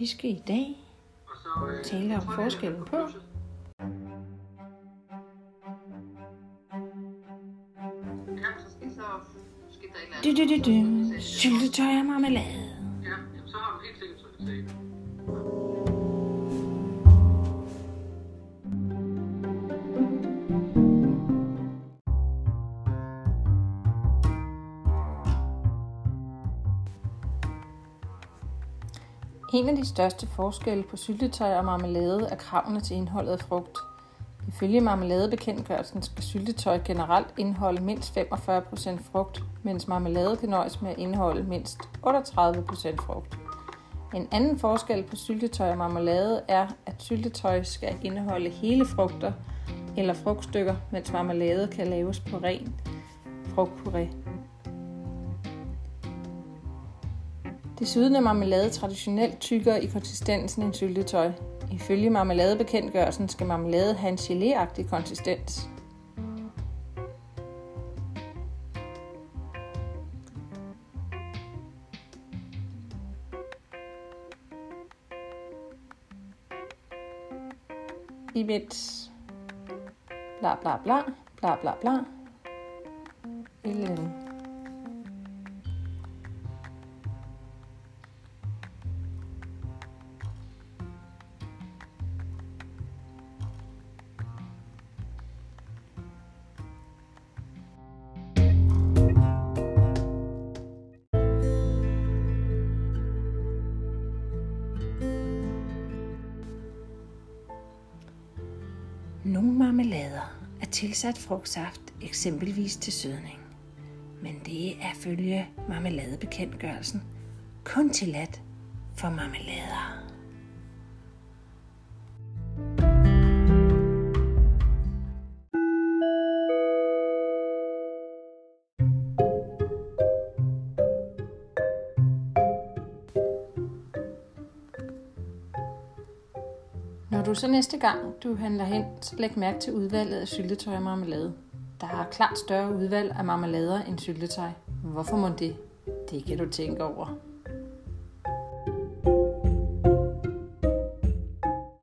Vi skal i dag? Tale om forskellen på? Du, du, du, du, syltetøj og marmelade. Ja, så har du helt sikkert En af de største forskelle på syltetøj og marmelade er kravene til indholdet af frugt. Ifølge marmeladebekendtgørelsen skal syltetøj generelt indeholde mindst 45% frugt, mens marmelade kan nøjes med at indeholde mindst 38% frugt. En anden forskel på syltetøj og marmelade er, at syltetøj skal indeholde hele frugter eller frugtstykker, mens marmelade kan laves på ren frugtpuré. Desuden er marmelade traditionelt tykkere i konsistensen end syltetøj. Ifølge marmeladebekendtgørelsen skal marmelade have en geléagtig konsistens. Imens bla bla bla, bla bla bla, et eller andet. Nogle marmelader er tilsat frugtsaft, eksempelvis til sødning. Men det er følge marmeladebekendtgørelsen kun tilladt for marmelader. Du så næste gang du handler hen, så læg mærke til udvalget af syltetøj og marmelade. Der er klart større udvalg af marmelader end syltetøj. Hvorfor må det? Det kan du tænke over.